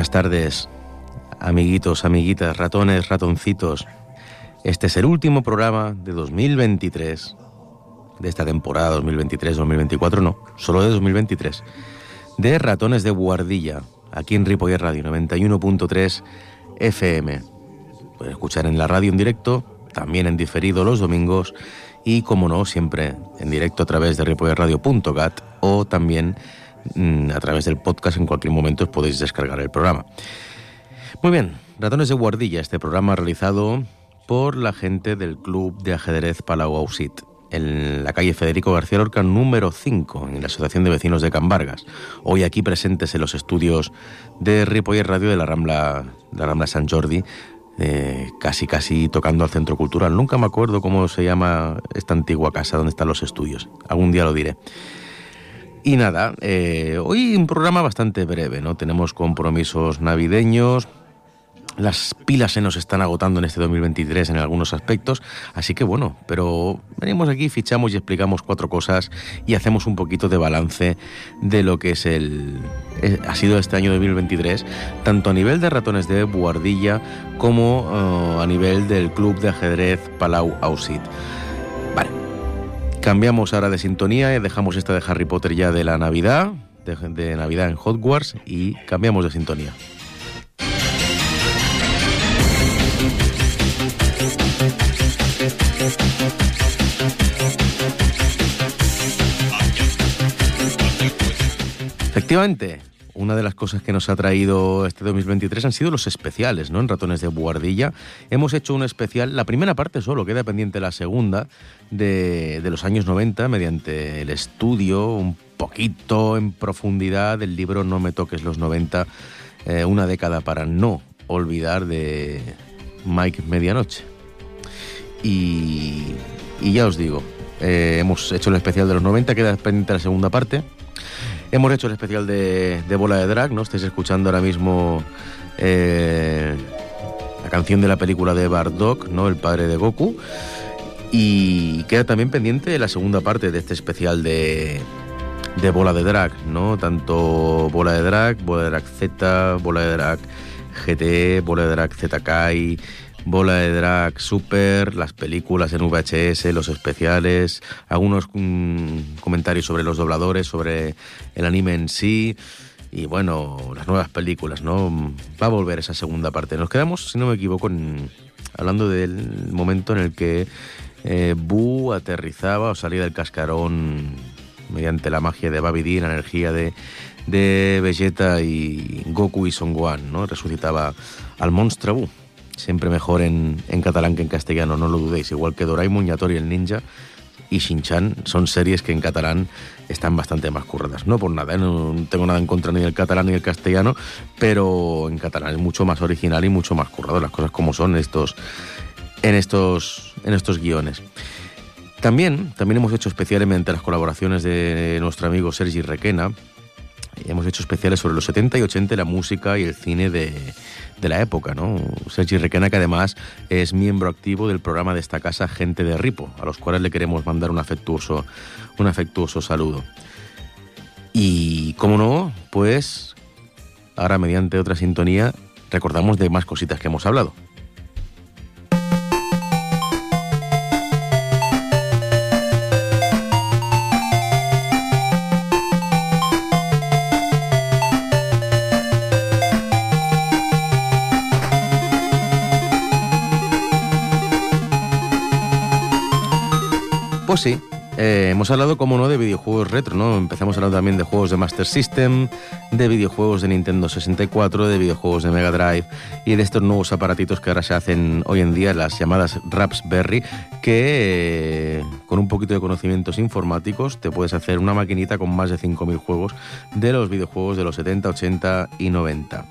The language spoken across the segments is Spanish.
Buenas tardes, amiguitos, amiguitas, ratones, ratoncitos. Este es el último programa de 2023, de esta temporada 2023-2024, no, solo de 2023, de Ratones de Guardilla, aquí en Ripoller Radio 91.3 FM. Pueden escuchar en la radio en directo, también en diferido los domingos y, como no, siempre en directo a través de ripollerradio.cat o también a través del podcast en cualquier momento podéis descargar el programa. Muy bien, Ratones de Guardilla, este programa realizado por la gente del Club de Ajedrez Palau Ausit, en la calle Federico García Lorca número 5, en la Asociación de Vecinos de Can Vargas. Hoy aquí presentes en los estudios de Ripoller Radio de la Rambla, la Rambla San Jordi, eh, casi casi tocando al Centro Cultural. Nunca me acuerdo cómo se llama esta antigua casa donde están los estudios. Algún día lo diré. Y nada, eh, hoy un programa bastante breve, ¿no? Tenemos compromisos navideños, las pilas se nos están agotando en este 2023 en algunos aspectos, así que bueno, pero venimos aquí, fichamos y explicamos cuatro cosas y hacemos un poquito de balance de lo que es el eh, ha sido este año 2023, tanto a nivel de ratones de Buardilla como uh, a nivel del club de ajedrez Palau Ausit. Vale. Cambiamos ahora de sintonía y dejamos esta de Harry Potter ya de la Navidad, de, de Navidad en Hogwarts y cambiamos de sintonía. Efectivamente, una de las cosas que nos ha traído este 2023 han sido los especiales, ¿no? En Ratones de Buardilla. Hemos hecho un especial, la primera parte solo, queda pendiente la segunda, de, los años 90, mediante el estudio un poquito en profundidad del libro No me toques los 90, eh, una década para no olvidar de Mike Medianoche. Y, y ya os digo, eh, hemos hecho el especial de los 90, queda pendiente la segunda parte. Hemos hecho el especial de, Bola de Drag, ¿no? Estáis escuchando ahora mismo eh, la canción de la película de Bardock, ¿no? El padre de Goku. Y queda también pendiente la segunda parte de este especial de, Bola de Drag, ¿no? Tanto Bola de Drag, Bola de Drag Z, Bola de Drag GT, Bola de Drag ZKai, Bola de Drag Super, las películas en VHS, los especiales, algunos mm, comentarios sobre los dobladores, sobre el anime en sí y bueno, las nuevas películas, ¿no? Va a volver esa segunda parte. Nos quedamos, si no me equivoco, hablando del momento en el que eh, aterrizaba o salía del cascarón mediante la magia de Babidi, la energía de, de Vegeta y Goku y Son Gohan, ¿no? Resucitaba al monstruo Boo. Siempre mejor en, en catalán que en castellano, no lo dudéis. Igual que Doraemon, Yatori el Ninja y Shin-Chan son series que en catalán están bastante más curradas. No por nada, ¿eh? no tengo nada en contra ni del catalán ni del castellano, pero en catalán es mucho más original y mucho más currado, las cosas como son estos, en, estos, en estos guiones. También, también hemos hecho especiales mediante las colaboraciones de nuestro amigo Sergi Requena. Hemos hecho especiales sobre los 70 y 80 la música y el cine de, de la época, ¿no? Sergi Requena, que además es miembro activo del programa de esta casa Gente de Ripo, a los cuales le queremos mandar un afectuoso, un afectuoso saludo. Y, como no, pues ahora mediante otra sintonía recordamos de más cositas que hemos hablado. Sí, eh, hemos hablado, como no, de videojuegos retro, ¿no? Empezamos hablando también de juegos de Master System, de videojuegos de Nintendo 64, de videojuegos de Mega Drive y de estos nuevos aparatitos que ahora se hacen hoy en día, las llamadas Raspberry, que eh, con un poquito de conocimientos informáticos te puedes hacer una maquinita con más de 5.000 juegos de los videojuegos de los 70, 80 y 90.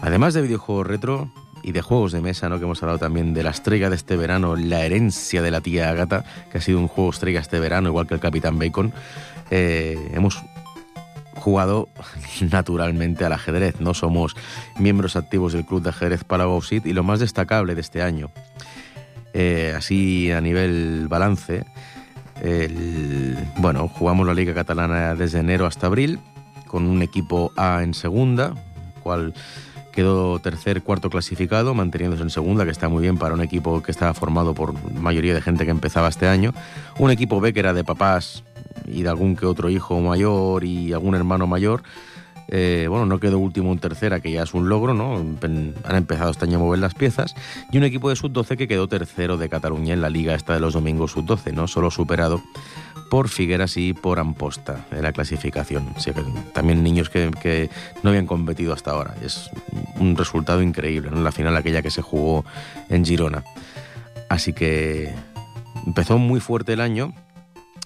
Además de videojuegos retro, y de juegos de mesa, ¿no? que hemos hablado también de la estrella de este verano, la herencia de la tía Agata, que ha sido un juego estrella este verano, igual que el Capitán Bacon. Eh, hemos jugado naturalmente al ajedrez, no somos miembros activos del Club de Ajedrez Palabausit y lo más destacable de este año, eh, así a nivel balance, bueno, jugamos la Liga Catalana desde enero hasta abril, con un equipo A en segunda, cual quedó tercer, cuarto clasificado, manteniéndose en segunda, que está muy bien para un equipo que estaba formado por mayoría de gente que empezaba este año. Un equipo B que era de papás y de algún que otro hijo mayor y algún hermano mayor. Eh, bueno, no quedó último en tercera, que ya es un logro, ¿no? Han empezado este año a mover las piezas. Y un equipo de sub-12 que quedó tercero de Cataluña en la liga esta de los domingos sub-12, ¿no? Solo superado por Figueras y por Amposta en la clasificación. también niños que, no habían competido hasta ahora. Es un resultado increíble, ¿no? La final aquella que se jugó en Girona. Así que empezó muy fuerte el año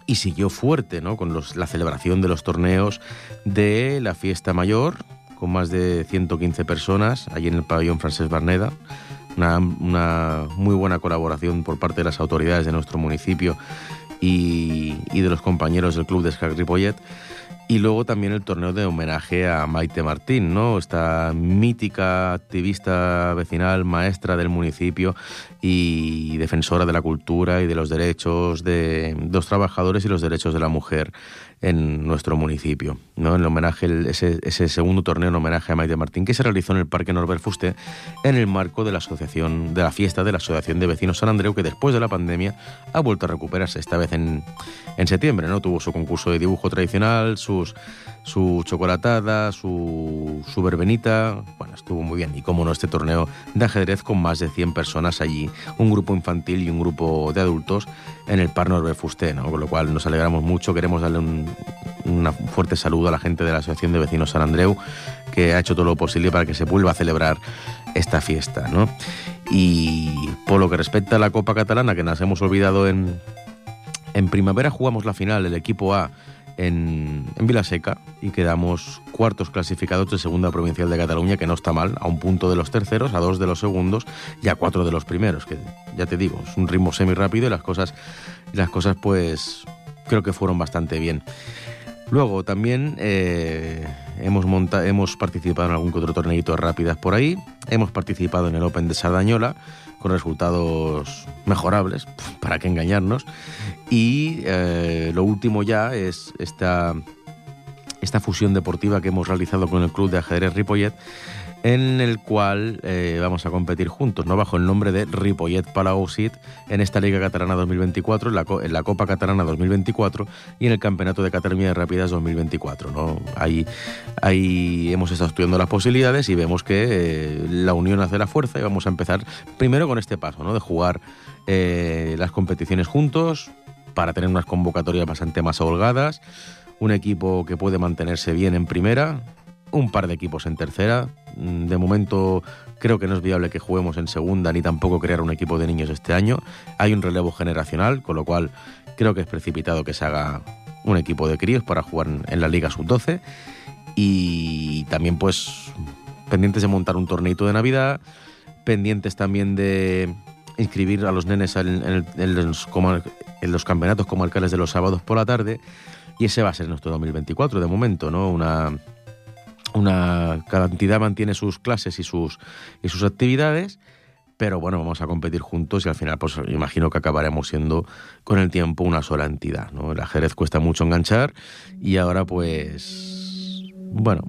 y siguió fuerte, ¿no? Con la celebración de los torneos de la fiesta mayor, con más de 115 personas, allí en el pabellón Francés Barneda. Una, muy buena colaboración por parte de las autoridades de nuestro municipio y, de los compañeros del club de Scac Ripollet. Y luego también el torneo de homenaje a Maite Martín, ¿no? Esta mítica activista vecinal, maestra del municipio y defensora de la cultura y de los derechos de los trabajadores y los derechos de la mujer en nuestro municipio. ¿no? En el homenaje, ese, ese, segundo torneo en homenaje a Maite Martín que se realizó en el Parque Norbert Fuste en el marco de la asociación, de la fiesta de la Asociación de Vecinos San Andreu, que después de la pandemia ha vuelto a recuperarse, esta vez en, en septiembre. ¿no? Tuvo su concurso de dibujo tradicional, sus, su chocolatada, su, su verbenita. Bueno, estuvo muy bien. Y como no, este torneo de ajedrez con más de 100 personas allí, un grupo infantil y un grupo de adultos en el Par Norbert Fuste, ¿no? con lo cual nos alegramos mucho. Queremos darle un, un fuerte saludo a la gente de la Asociación de Vecinos San Andreu, que ha hecho todo lo posible para que se vuelva a celebrar esta fiesta. ¿no? Y por lo que respecta a la Copa Catalana, que nos hemos olvidado en, en primavera, jugamos la final, el equipo A en, en Vilaseca y quedamos cuartos clasificados de Segunda Provincial de Cataluña, que no está mal, a un punto de los terceros, a dos de los segundos y a cuatro de los primeros, que ya te digo, es un ritmo semi rápido y las cosas, las cosas pues creo que fueron bastante bien. Luego también eh, hemos, hemos participado en algún otro torneito rápidas por ahí, hemos participado en el Open de Sardañola con resultados mejorables, para qué engañarnos, y eh, lo último ya es esta, esta fusión deportiva que hemos realizado con el Club de Ajedrez Ripollet, en el cual eh, vamos a competir juntos, ¿no? bajo el nombre de Ripollet Palausit en esta Liga Catalana 2024, en la, en la, Copa Catalana 2024 y en el Campeonato de Cataluña de Rápidas 2024. ¿no? Ahí, ahí hemos estado estudiando las posibilidades y vemos que eh, la unión hace la fuerza y vamos a empezar primero con este paso, ¿no? de jugar eh, las competiciones juntos para tener unas convocatorias bastante más holgadas, un equipo que puede mantenerse bien en primera, un par de equipos en tercera. Mm, de momento creo que no es viable que juguemos en segunda ni tampoco crear un equipo de niños este año. Hay un relevo generacional, con lo cual creo que es precipitado que se haga un equipo de críos para jugar en la Liga Sub-12. Y también pues pendientes de montar un torneito de Navidad, pendientes también de inscribir a los nenes en, los, en los campeonatos comarcales de los sábados por la tarde. Y ese va a ser nuestro 2024 de momento, ¿no? Una, una, cada entidad mantiene sus clases y sus, y sus actividades, pero bueno, vamos a competir juntos y al final pues imagino que acabaremos siendo con el tiempo una sola entidad. ¿no? El ajedrez cuesta mucho enganchar y ahora pues, bueno,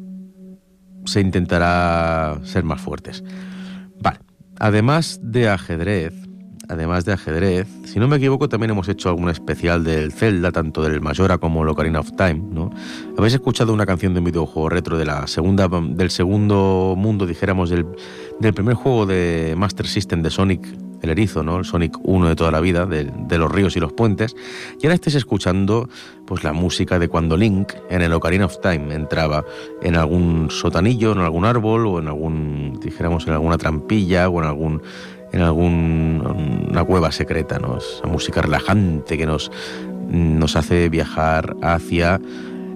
se intentará ser más fuertes. Vale, además de ajedrez, además de ajedrez. Si no me equivoco, también hemos hecho algún especial del Zelda, tanto del Majora como el Ocarina of Time, ¿no? ¿Habéis escuchado una canción de un videojuego retro de la segunda, del segundo mundo, dijéramos, del, del primer juego de Master System de Sonic el erizo, ¿no? El Sonic 1 de toda la vida, de, los ríos y los puentes. Y ahora estés escuchando pues la música de cuando Link en el Ocarina of Time entraba en algún sotanillo, en algún árbol o en algún, dijéramos, en alguna trampilla o en algún en alguna cueva secreta, ¿no? Esa música relajante que nos, nos hace viajar hacia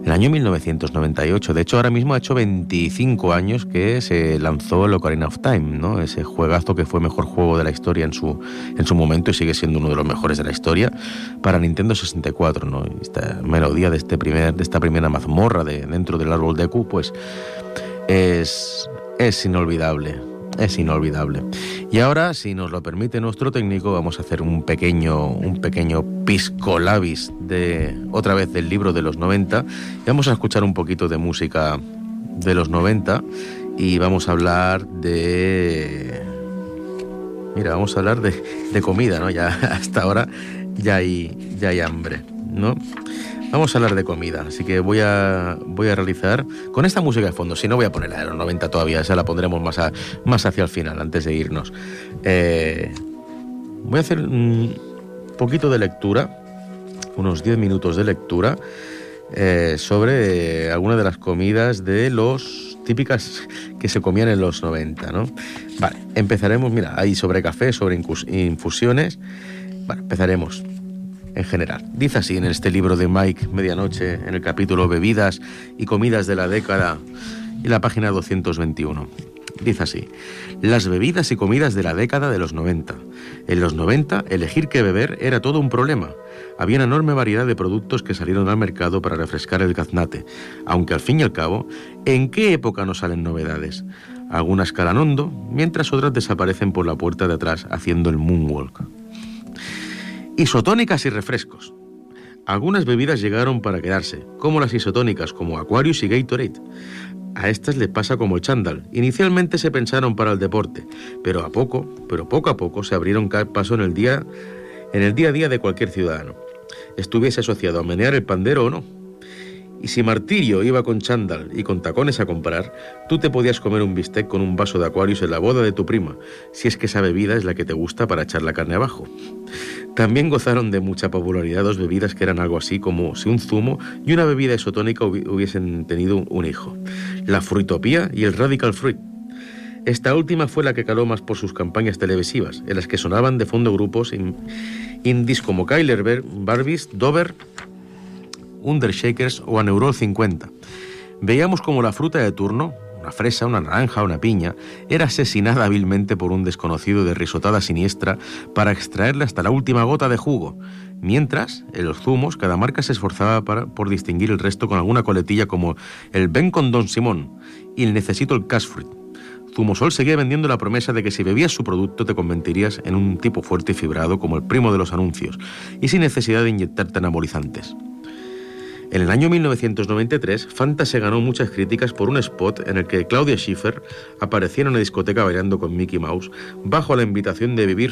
el año 1998. De hecho, ahora mismo ha hecho 25 años que se lanzó el Ocarina of Time, ¿no? Ese juegazo que fue mejor juego de la historia en su, en su momento y sigue siendo uno de los mejores de la historia para Nintendo 64, ¿no? Esta melodía de, este primer, de esta primera mazmorra de, dentro del árbol de Q, pues es, es inolvidable es inolvidable. Y ahora, si nos lo permite nuestro técnico, vamos a hacer un pequeño, un pequeño pisco labis de otra vez del libro de los 90 y vamos a escuchar un poquito de música de los 90 y vamos a hablar de... Mira, vamos a hablar de, comida, ¿no? Ya hasta ahora ya hay, ya hay hambre, ¿no? Vamos a hablar de comida, así que voy a, voy a realizar con esta música de fondo. Si no, voy a poner la de los 90 todavía, esa la pondremos más, más hacia el final, antes de irnos. Eh, voy a hacer un poquito de lectura, unos 10 minutos de lectura, eh, sobre algunas de las comidas de los típicas que se comían en los 90, ¿no? Vale, empezaremos, mira, ahí sobre café, sobre infusiones. Bueno, empezaremos en general. Dice así en este libro de Mike Medianoche, en el capítulo Bebidas y comidas de la década y la página 221. Dice así, las bebidas y comidas de la década de los 90. En los 90, elegir qué beber era todo un problema. Había una enorme variedad de productos que salieron al mercado para refrescar el gaznate, aunque al fin y al cabo, ¿en qué época no salen novedades? Algunas calan hondo, mientras otras desaparecen por la puerta de atrás haciendo el moonwalk. Isotónicas y refrescos. Algunas bebidas llegaron para quedarse, como las isotónicas como Aquarius y Gatorade. A estas le pasa como el chándal. Inicialmente se pensaron para el deporte, pero a poco, pero poco a poco se abrieron paso en el día en el día a día de cualquier ciudadano. Estuviese asociado a menear el pandero o no. Y si Martirio iba con chándal y con tacones a comprar, tú te podías comer un bistec con un vaso de Aquarius en la boda de tu prima, si es que esa bebida es la que te gusta para echar la carne abajo. También gozaron de mucha popularidad dos bebidas que eran algo así como si un zumo y una bebida isotónica hubiesen tenido un hijo, la fruitopía y el radical fruit. Esta última fue la que caló más por sus campañas televisivas, en las que sonaban de fondo grupos indies como Kyler Barbies, Dover, Undershakers o Aneurol 50. Veíamos como la fruta de turno, una fresa, una naranja, una piña, era asesinada hábilmente por un desconocido de risotada siniestra para extraerle hasta la última gota de jugo. Mientras, en los zumos, cada marca se esforzaba por distinguir el resto con alguna coletilla como el Ben con Don Simón y el Necesito el Cash Fruit. Zumosol seguía vendiendo la promesa de que si bebías su producto te convertirías en un tipo fuerte y fibrado como el primo de los anuncios, y sin necesidad de inyectarte anabolizantes. En el año 1993, Fanta se ganó muchas críticas por un spot en el que Claudia Schiffer aparecía en una discoteca bailando con Mickey Mouse bajo la invitación de vivir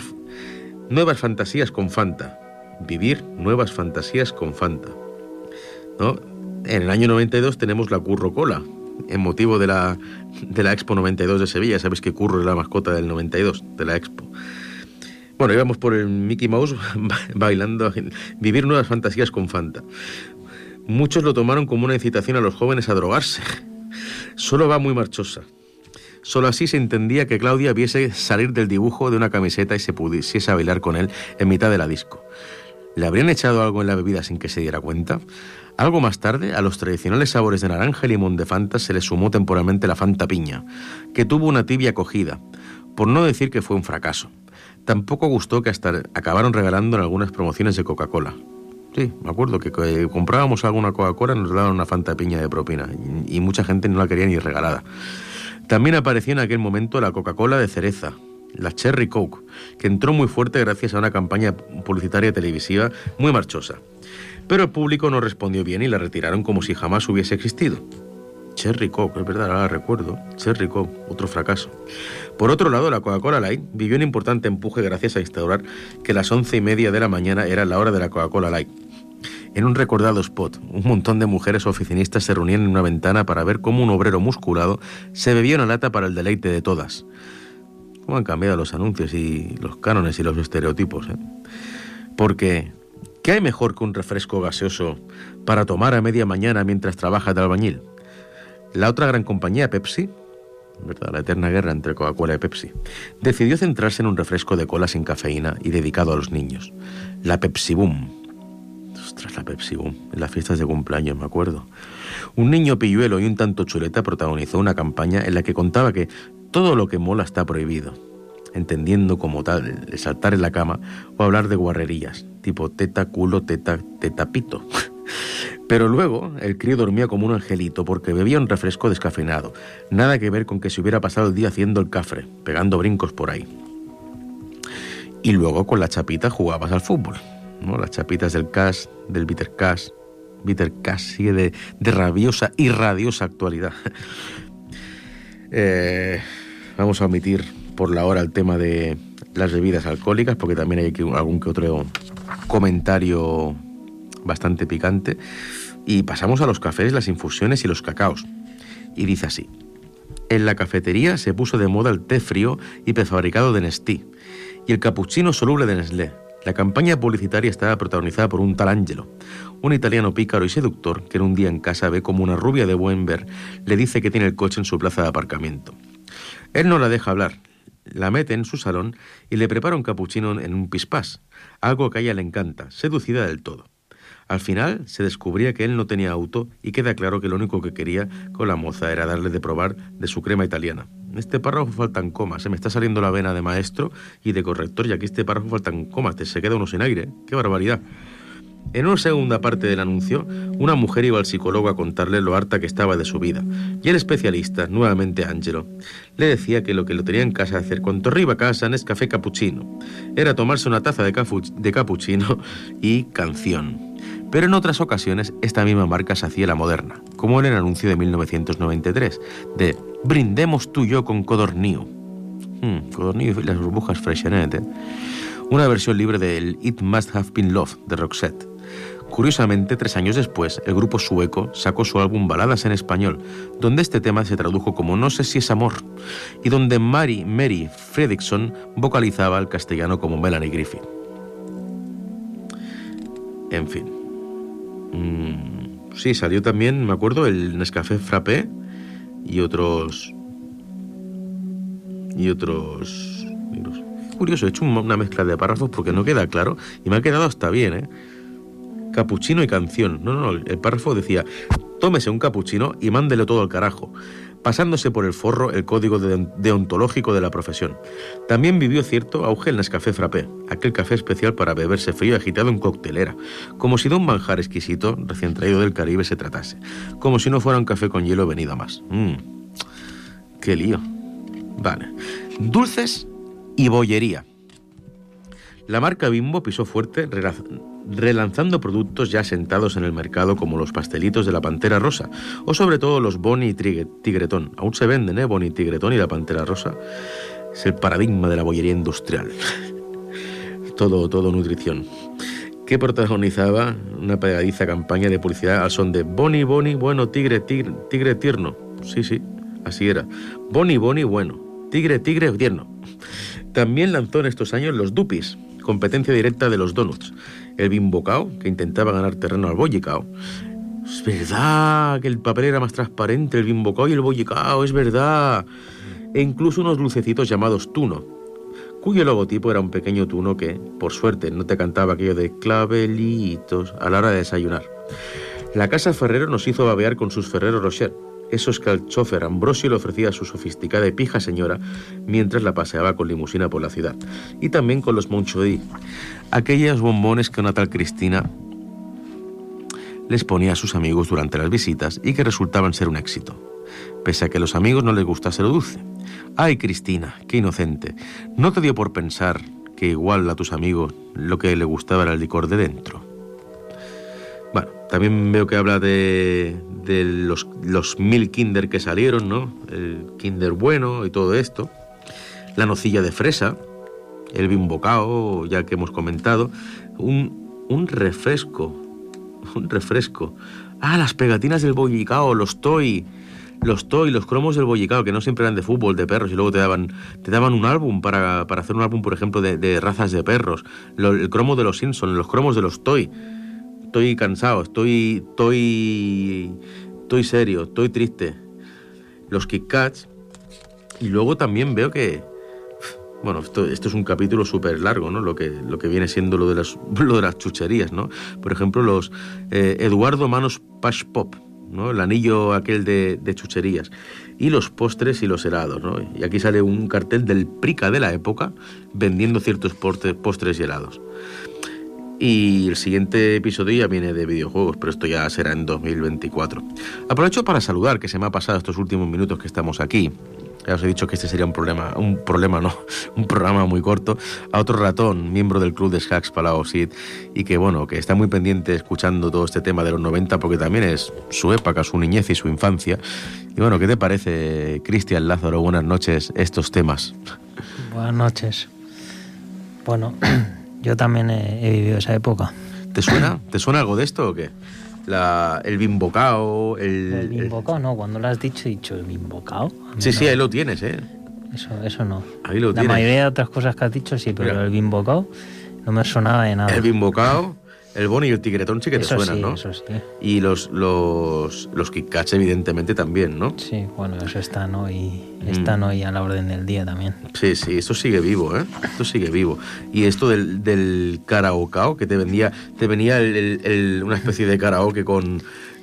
nuevas fantasías con Fanta. Vivir nuevas fantasías con Fanta. En el año 92 tenemos la Curro Cola, en motivo de la, de la Expo 92 de Sevilla. Sabes que Curro es la mascota del 92, de la Expo. Bueno, íbamos por el Mickey Mouse bailando, vivir nuevas fantasías con Fanta. Muchos lo tomaron como una incitación a los jóvenes a drogarse. Solo va muy marchosa. Solo así se entendía que Claudia viese salir del dibujo de una camiseta y se pudiese bailar con él en mitad de la disco. ¿Le habrían echado algo en la bebida sin que se diera cuenta? Algo más tarde, a los tradicionales sabores de naranja y limón de Fanta se le sumó temporalmente la Fanta piña, que tuvo una tibia acogida, por no decir que fue un fracaso. Tampoco gustó que hasta acabaron regalando en algunas promociones de Coca-Cola. Sí, me acuerdo que comprábamos alguna Coca-Cola y nos daban una Fanta piña de propina y, mucha gente no la quería ni regalada. También apareció en aquel momento la Coca-Cola de cereza, la Cherry Coke, que entró muy fuerte gracias a una campaña publicitaria televisiva muy marchosa. Pero el público no respondió bien y la retiraron como si jamás hubiese existido. Cherry Coke, es verdad, ahora recuerdo. Cherry Coke, otro fracaso. Por otro lado, la Coca-Cola Light vivió un importante empuje gracias a instaurar que las once y media de la mañana era la hora de la Coca-Cola Light. En un recordado spot, un montón de mujeres oficinistas se reunían en una ventana para ver cómo un obrero musculado se bebía una lata para el deleite de todas. ¿Cómo han cambiado los anuncios y los cánones y los estereotipos? Eh? Porque, ¿qué hay mejor que un refresco gaseoso para tomar a media mañana mientras trabaja de albañil? La otra gran compañía, Pepsi, ¿verdad? la eterna guerra entre Coca-Cola y Pepsi, decidió centrarse en un refresco de cola sin cafeína y dedicado a los niños, la Pepsi Boom. Ostras, la Pepsi Boom, en las fiestas de cumpleaños, me acuerdo. Un niño pilluelo y un tanto chuleta protagonizó una campaña en la que contaba que todo lo que mola está prohibido, entendiendo como tal saltar en la cama o hablar de guarrerías, tipo teta, culo, teta, teta, pito. Pero luego el crío dormía como un angelito porque bebía un refresco descafeinado. Nada que ver con que se hubiera pasado el día haciendo el cafre, pegando brincos por ahí. Y luego con la chapita jugabas al fútbol. ¿no? Las chapitas del cash, del bitter cash. Bitter cash sigue de, de rabiosa y radiosa actualidad. Eh, vamos a omitir por la hora el tema de las bebidas alcohólicas, porque también hay algún que otro comentario bastante picante. Y pasamos a los cafés, las infusiones y los cacaos. Y dice así. En la cafetería se puso de moda el té frío y prefabricado de Nestí y el capuchino soluble de Nestlé. La campaña publicitaria estaba protagonizada por un tal Angelo, un italiano pícaro y seductor que en un día en casa ve como una rubia de buen ver le dice que tiene el coche en su plaza de aparcamiento. Él no la deja hablar, la mete en su salón y le prepara un capuchino en un pispás, algo que a ella le encanta, seducida del todo. Al final se descubría que él no tenía auto y queda claro que lo único que quería con la moza era darle de probar de su crema italiana. En este párrafo faltan comas, se me está saliendo la vena de maestro y de corrector y aquí este párrafo faltan comas, te se queda uno sin aire, qué barbaridad. En una segunda parte del anuncio, una mujer iba al psicólogo a contarle lo harta que estaba de su vida, y el especialista, nuevamente Angelo, le decía que lo que lo tenía en casa hacer cuando arriba casa es café capuchino, era tomarse una taza de, de capuchino y canción. Pero en otras ocasiones esta misma marca se hacía la moderna, como en el anuncio de 1993, de Brindemos tú y yo con Codornío. Hmm, y las burbujas Freshenet, ¿eh? Una versión libre del It Must Have Been Love de Roxette. Curiosamente, tres años después, el grupo sueco sacó su álbum Baladas en Español, donde este tema se tradujo como No sé si es amor, y donde Mary, Mary Fredrickson vocalizaba el castellano como Melanie Griffith. En fin. Mm, sí, salió también, me acuerdo, el Nescafé Frappé y otros. y otros. Curioso, he hecho una mezcla de párrafos porque no queda claro y me ha quedado hasta bien, ¿eh? Capuchino y canción. No, no, no, el párrafo decía: tómese un capuchino y mándele todo al carajo pasándose por el forro el código deontológico de la profesión. También vivió cierto auge el Nescafé Frappé, aquel café especial para beberse frío y agitado en coctelera, como si de un manjar exquisito recién traído del Caribe se tratase, como si no fuera un café con hielo venido a más. Mmm, qué lío. Vale. Dulces y bollería. La marca Bimbo pisó fuerte relanzando productos ya sentados en el mercado como los pastelitos de la Pantera Rosa o sobre todo los Boni y Tigretón. Aún se venden, ¿eh? Boni Tigretón y la Pantera Rosa. Es el paradigma de la bollería industrial. todo, todo nutrición. Que protagonizaba una pegadiza campaña de publicidad al son de Boni, Boni, bueno, tigre, tigre, tigre tierno. Sí, sí, así era. Boni, Boni, bueno. Tigre, tigre, tierno. También lanzó en estos años los Dupis, competencia directa de los donuts. El bimbocao, que intentaba ganar terreno al bollicao. Es verdad que el papel era más transparente, el bimbocao y el bollicao, es verdad. E incluso unos lucecitos llamados tuno, cuyo logotipo era un pequeño tuno que, por suerte, no te cantaba aquello de clavelitos a la hora de desayunar. La casa Ferrero nos hizo babear con sus Ferrero Rocher, esos que al chofer Ambrosio le ofrecía a su sofisticada y pija señora mientras la paseaba con limusina por la ciudad. Y también con los Monchodí, aquellos bombones que una tal Cristina les ponía a sus amigos durante las visitas y que resultaban ser un éxito, pese a que a los amigos no les gustase lo dulce. Ay, Cristina, qué inocente. ¿No te dio por pensar que igual a tus amigos lo que le gustaba era el licor de dentro? Bueno, también veo que habla de, los, mil kinder que salieron, ¿no? El kinder bueno y todo esto. La nocilla de fresa, el bimbocao, ya que hemos comentado. Un, un refresco, un refresco. Ah, las pegatinas del bollicao, los toy, los toy, los cromos del bollicao, que no siempre eran de fútbol, de perros, y luego te daban, te daban un álbum para, para hacer un álbum, por ejemplo, de, razas de perros. el cromo de los Simpsons, los cromos de los toy estoy cansado, estoy, estoy, estoy serio, estoy triste. Los Kit Kats. Y luego también veo que, bueno, esto, es un capítulo súper largo, ¿no? Lo que, lo que viene siendo lo de, las, lo de las chucherías, ¿no? Por ejemplo, los eh, Eduardo Manos Pash Pop, ¿no? El anillo aquel de, de, chucherías. Y los postres y los helados, ¿no? Y aquí sale un cartel del Prica de la época vendiendo ciertos postres y helados. Y el siguiente episodio ya viene de videojuegos, pero esto ya será en 2024. Aprovecho para saludar, que se me ha pasado estos últimos minutos que estamos aquí, ya os he dicho que este sería un problema, un problema no, un programa muy corto, a otro ratón, miembro del club de Hacks Palau Sid, y que bueno, que está muy pendiente escuchando todo este tema de los 90 porque también es su época, su niñez y su infancia. Y bueno, ¿qué te parece, Cristian Lázaro? Buenas noches, estos temas. Buenas noches. Bueno, yo también he, vivido esa época. ¿Te suena? ¿Te suena algo de esto o qué? La, el bimbocao, el... El bimbocao, no, cuando lo has dicho, he dicho el bimbocao. Sí, sí, ahí lo tienes, ¿eh? Eso, eso no. Ahí lo La mayoría de otras cosas que has dicho sí, pero el bimbocao no me sonaba de nada. El bimbocao el Boni y el Tigretón sí que te suenan, ¿no? Eso sí. Y los, los, los evidentemente, también, ¿no? Sí, bueno, eso están hoy, están mm. hoy a la orden del día también. Sí, sí, esto sigue vivo, ¿eh? Esto sigue vivo. Y esto del, del karaokao, que te vendía, te venía el, una especie de karaoke con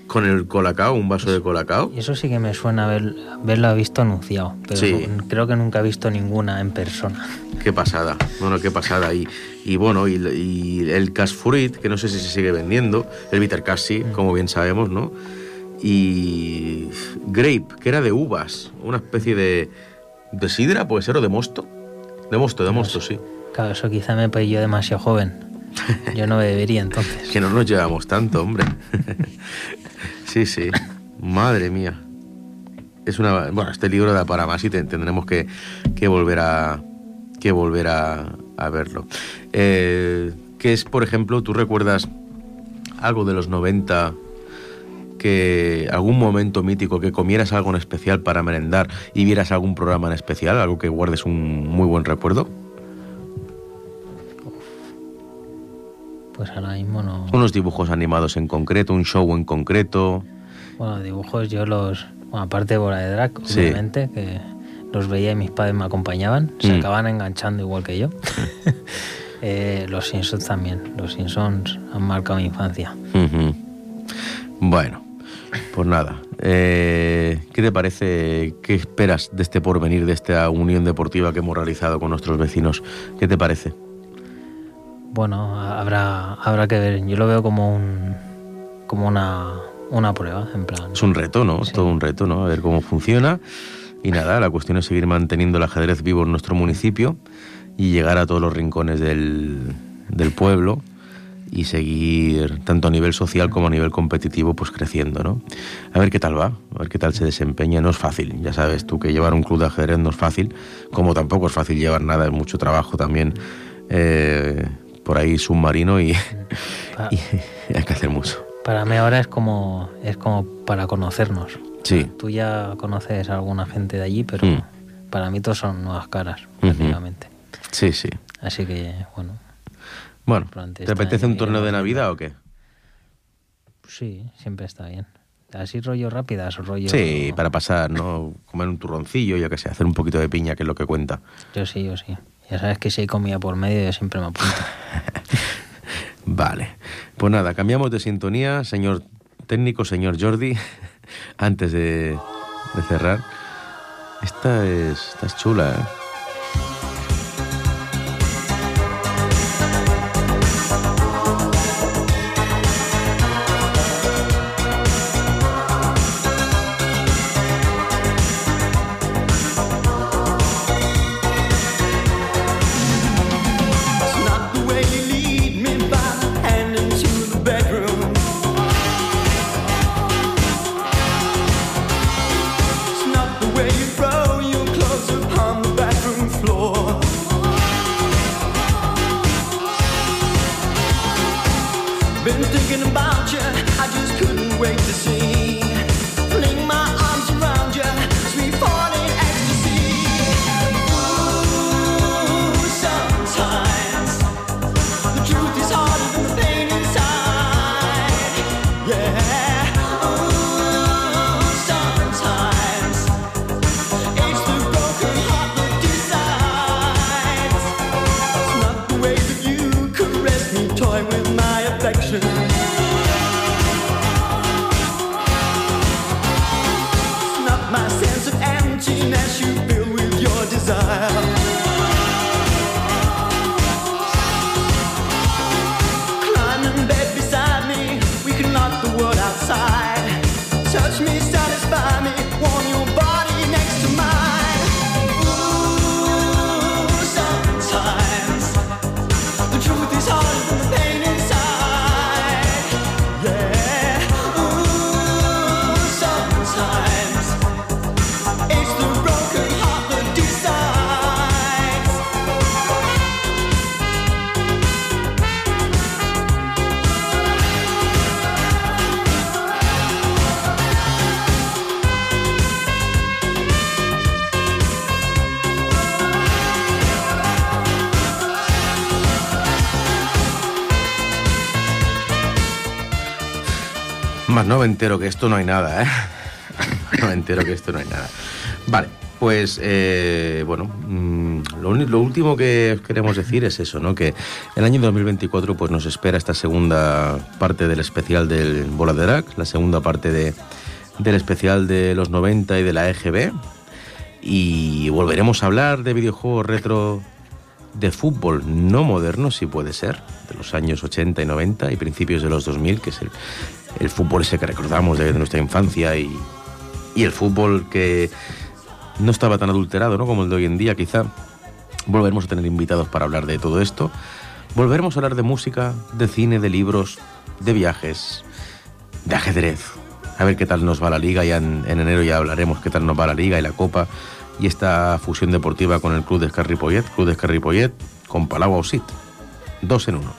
con el colacao, un vaso de colacao. Y eso sí que me suena haber, haberlo visto anunciado, pero creo que nunca he visto ninguna en persona. Qué pasada, bueno, qué pasada. Y, y bueno, y, el Cash Fruit, que no sé si se sigue vendiendo, el Bitter Cash mm. como bien sabemos, ¿no? Y Grape, que era de uvas, una especie de, de sidra, puede ser, o de mosto. De mosto, de mosto, sí. Claro, eso quizá me yo demasiado joven. Yo no bebería entonces. que no nos llevamos tanto, hombre. Sí, sí. Madre mía. Es una, bueno, este libro da para más y tendremos que, volver a que volver a, verlo. Eh, ¿Qué es, por ejemplo, tú recuerdas algo de los 90 que algún momento mítico que comieras algo en especial para merendar y vieras algún programa en especial, algo que guardes un muy buen recuerdo? Pues ahora mismo no. Unos dibujos animados en concreto, un show en concreto. Bueno, dibujos yo los. Bueno, aparte de Bola de Drag, obviamente, que los veía y mis padres me acompañaban. Se mm. acaban enganchando igual que yo. Eh, los Simpsons también. Los Simpsons han marcado mi infancia. Bueno, pues nada. Eh, ¿Qué te parece? ¿Qué esperas de este porvenir, de esta unión deportiva que hemos realizado con nuestros vecinos? ¿Qué te parece? Bueno, habrá, habrá que ver. Yo lo veo como un como una, una prueba, en plan. Es un reto, ¿no? Es todo un reto, ¿no? A ver cómo funciona. Y nada, la cuestión es seguir manteniendo el ajedrez vivo en nuestro municipio y llegar a todos los rincones del, del pueblo y seguir tanto a nivel social como a nivel competitivo pues creciendo, ¿no? A ver qué tal va, a ver qué tal se desempeña, no es fácil, ya sabes tú que llevar un club de ajedrez no es fácil, como tampoco es fácil llevar nada, es mucho trabajo también eh, por ahí submarino y, hay que hacer mucho. Para mí ahora es como, es como para conocernos. Sí. Tú ya conoces a alguna gente de allí, pero mm. para mí todos son nuevas caras, prácticamente. Sí, sí. Así que, bueno. Bueno, ¿te apetece un torneo de Navidad o qué? Sí, siempre está bien. Así rollo rápidas o rollo... Sí, para pasar, ¿no? Comer un turroncillo, yo que sé, hacer un poquito de piña, que es lo que cuenta. Yo sí, yo sí. Ya sabes que si hay comida por medio, yo siempre me apunto. vale. Pues nada, cambiamos de sintonía, señor técnico, señor Jordi, antes de, de cerrar. Esta es, esta es chula, ¿eh? Más no me entero que esto no hay nada, ¿eh? no me entero que esto no hay nada. Vale, pues eh, bueno, mm, lo, último que queremos decir es eso, ¿no? Que el año 2024 pues nos espera esta segunda parte del especial del Bola de Drag, la segunda parte de, del especial de los 90 y de la EGB. Y volveremos a hablar de videojuegos retro de fútbol no moderno, si puede ser, de los años 80 y 90 y principios de los 2000, que es el, el fútbol ese que recordamos de, nuestra infancia y, y, el fútbol que no estaba tan adulterado ¿no? como el de hoy en día, quizá. Volveremos a tener invitados para hablar de todo esto. Volveremos a hablar de música, de cine, de libros, de viajes, de ajedrez. A ver qué tal nos va la liga, ya en, enero ya hablaremos qué tal nos va la liga y la copa y esta fusión deportiva con el Club de Escarripollet, Club de Escarripollet con Palau Ausit, dos en uno.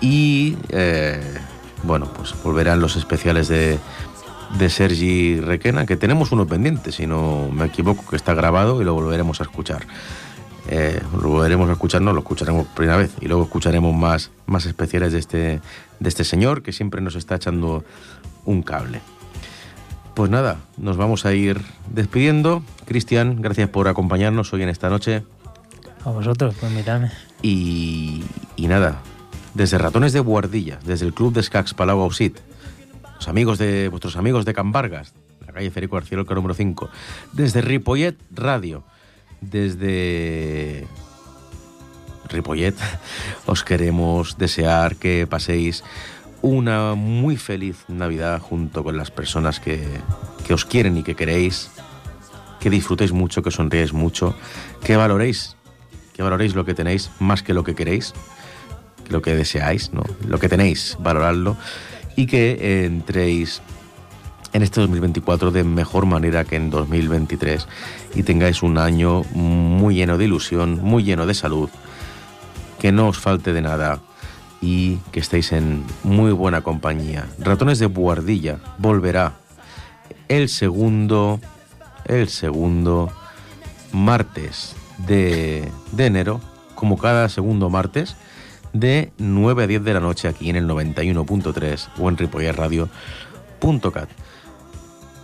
Y eh, bueno, pues volverán los especiales de, de Sergi Requena, que tenemos uno pendiente, si no me equivoco, que está grabado y lo volveremos a escuchar. Eh, lo volveremos a escuchar, no, lo escucharemos por primera vez y luego escucharemos más, más especiales de este, de este señor que siempre nos está echando un cable. Pues nada, nos vamos a ir despidiendo. Cristian, gracias por acompañarnos hoy en esta noche. A vosotros, por invitarme. Y, y nada, desde Ratones de Guardilla, desde el Club de Scax Palau Ausit, los amigos de, vuestros amigos de Cambargas, la calle Federico Lorca número 5, desde Ripollet Radio, desde Ripollet, os queremos desear que paséis una muy feliz Navidad junto con las personas que, que os quieren y que queréis, que disfrutéis mucho, que sonríes mucho, que valoréis, que valoréis lo que tenéis más que lo que queréis lo que deseáis, ¿no? lo que tenéis, valorarlo y que entréis en este 2024 de mejor manera que en 2023 y tengáis un año muy lleno de ilusión, muy lleno de salud, que no os falte de nada y que estéis en muy buena compañía. Ratones de Buardilla volverá el segundo, el segundo martes de, de enero, como cada segundo martes, de 9 a 10 de la noche aquí en el 91.3 o en ripollerradio.cat.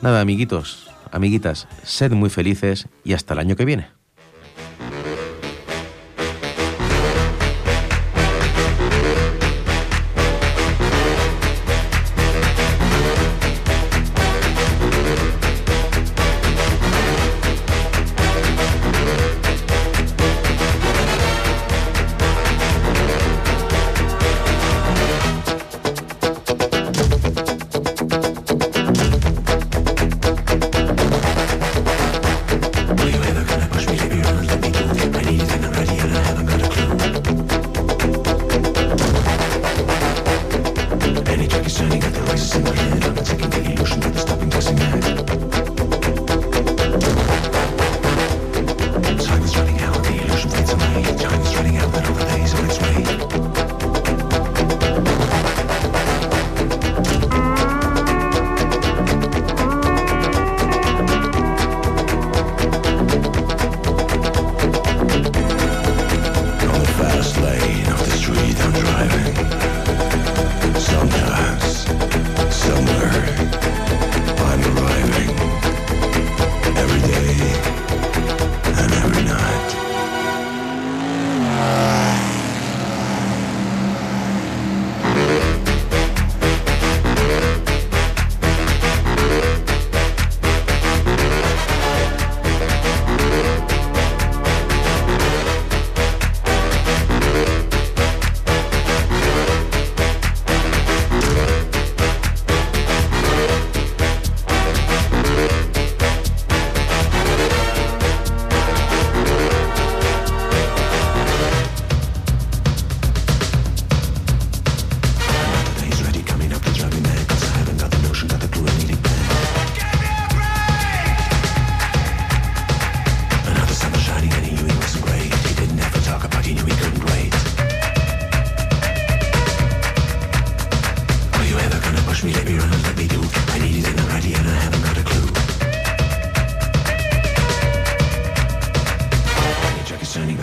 Nada, amiguitos, amiguitas, sed muy felices y hasta el año que viene.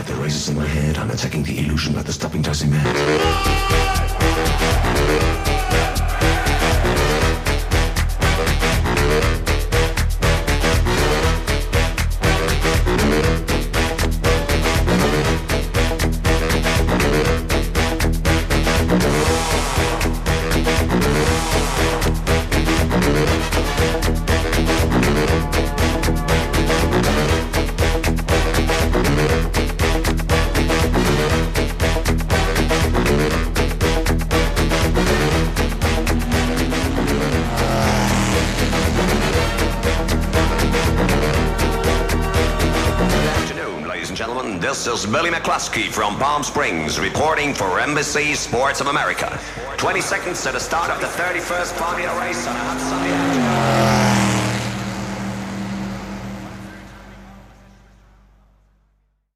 The race in my head. I'm attacking the illusion, but the stopping does not. Billy McCluskey from Palm Springs reporting for NBC Sports of America. 20 seconds to the start of the 31st Formula race on a hot sunny afternoon.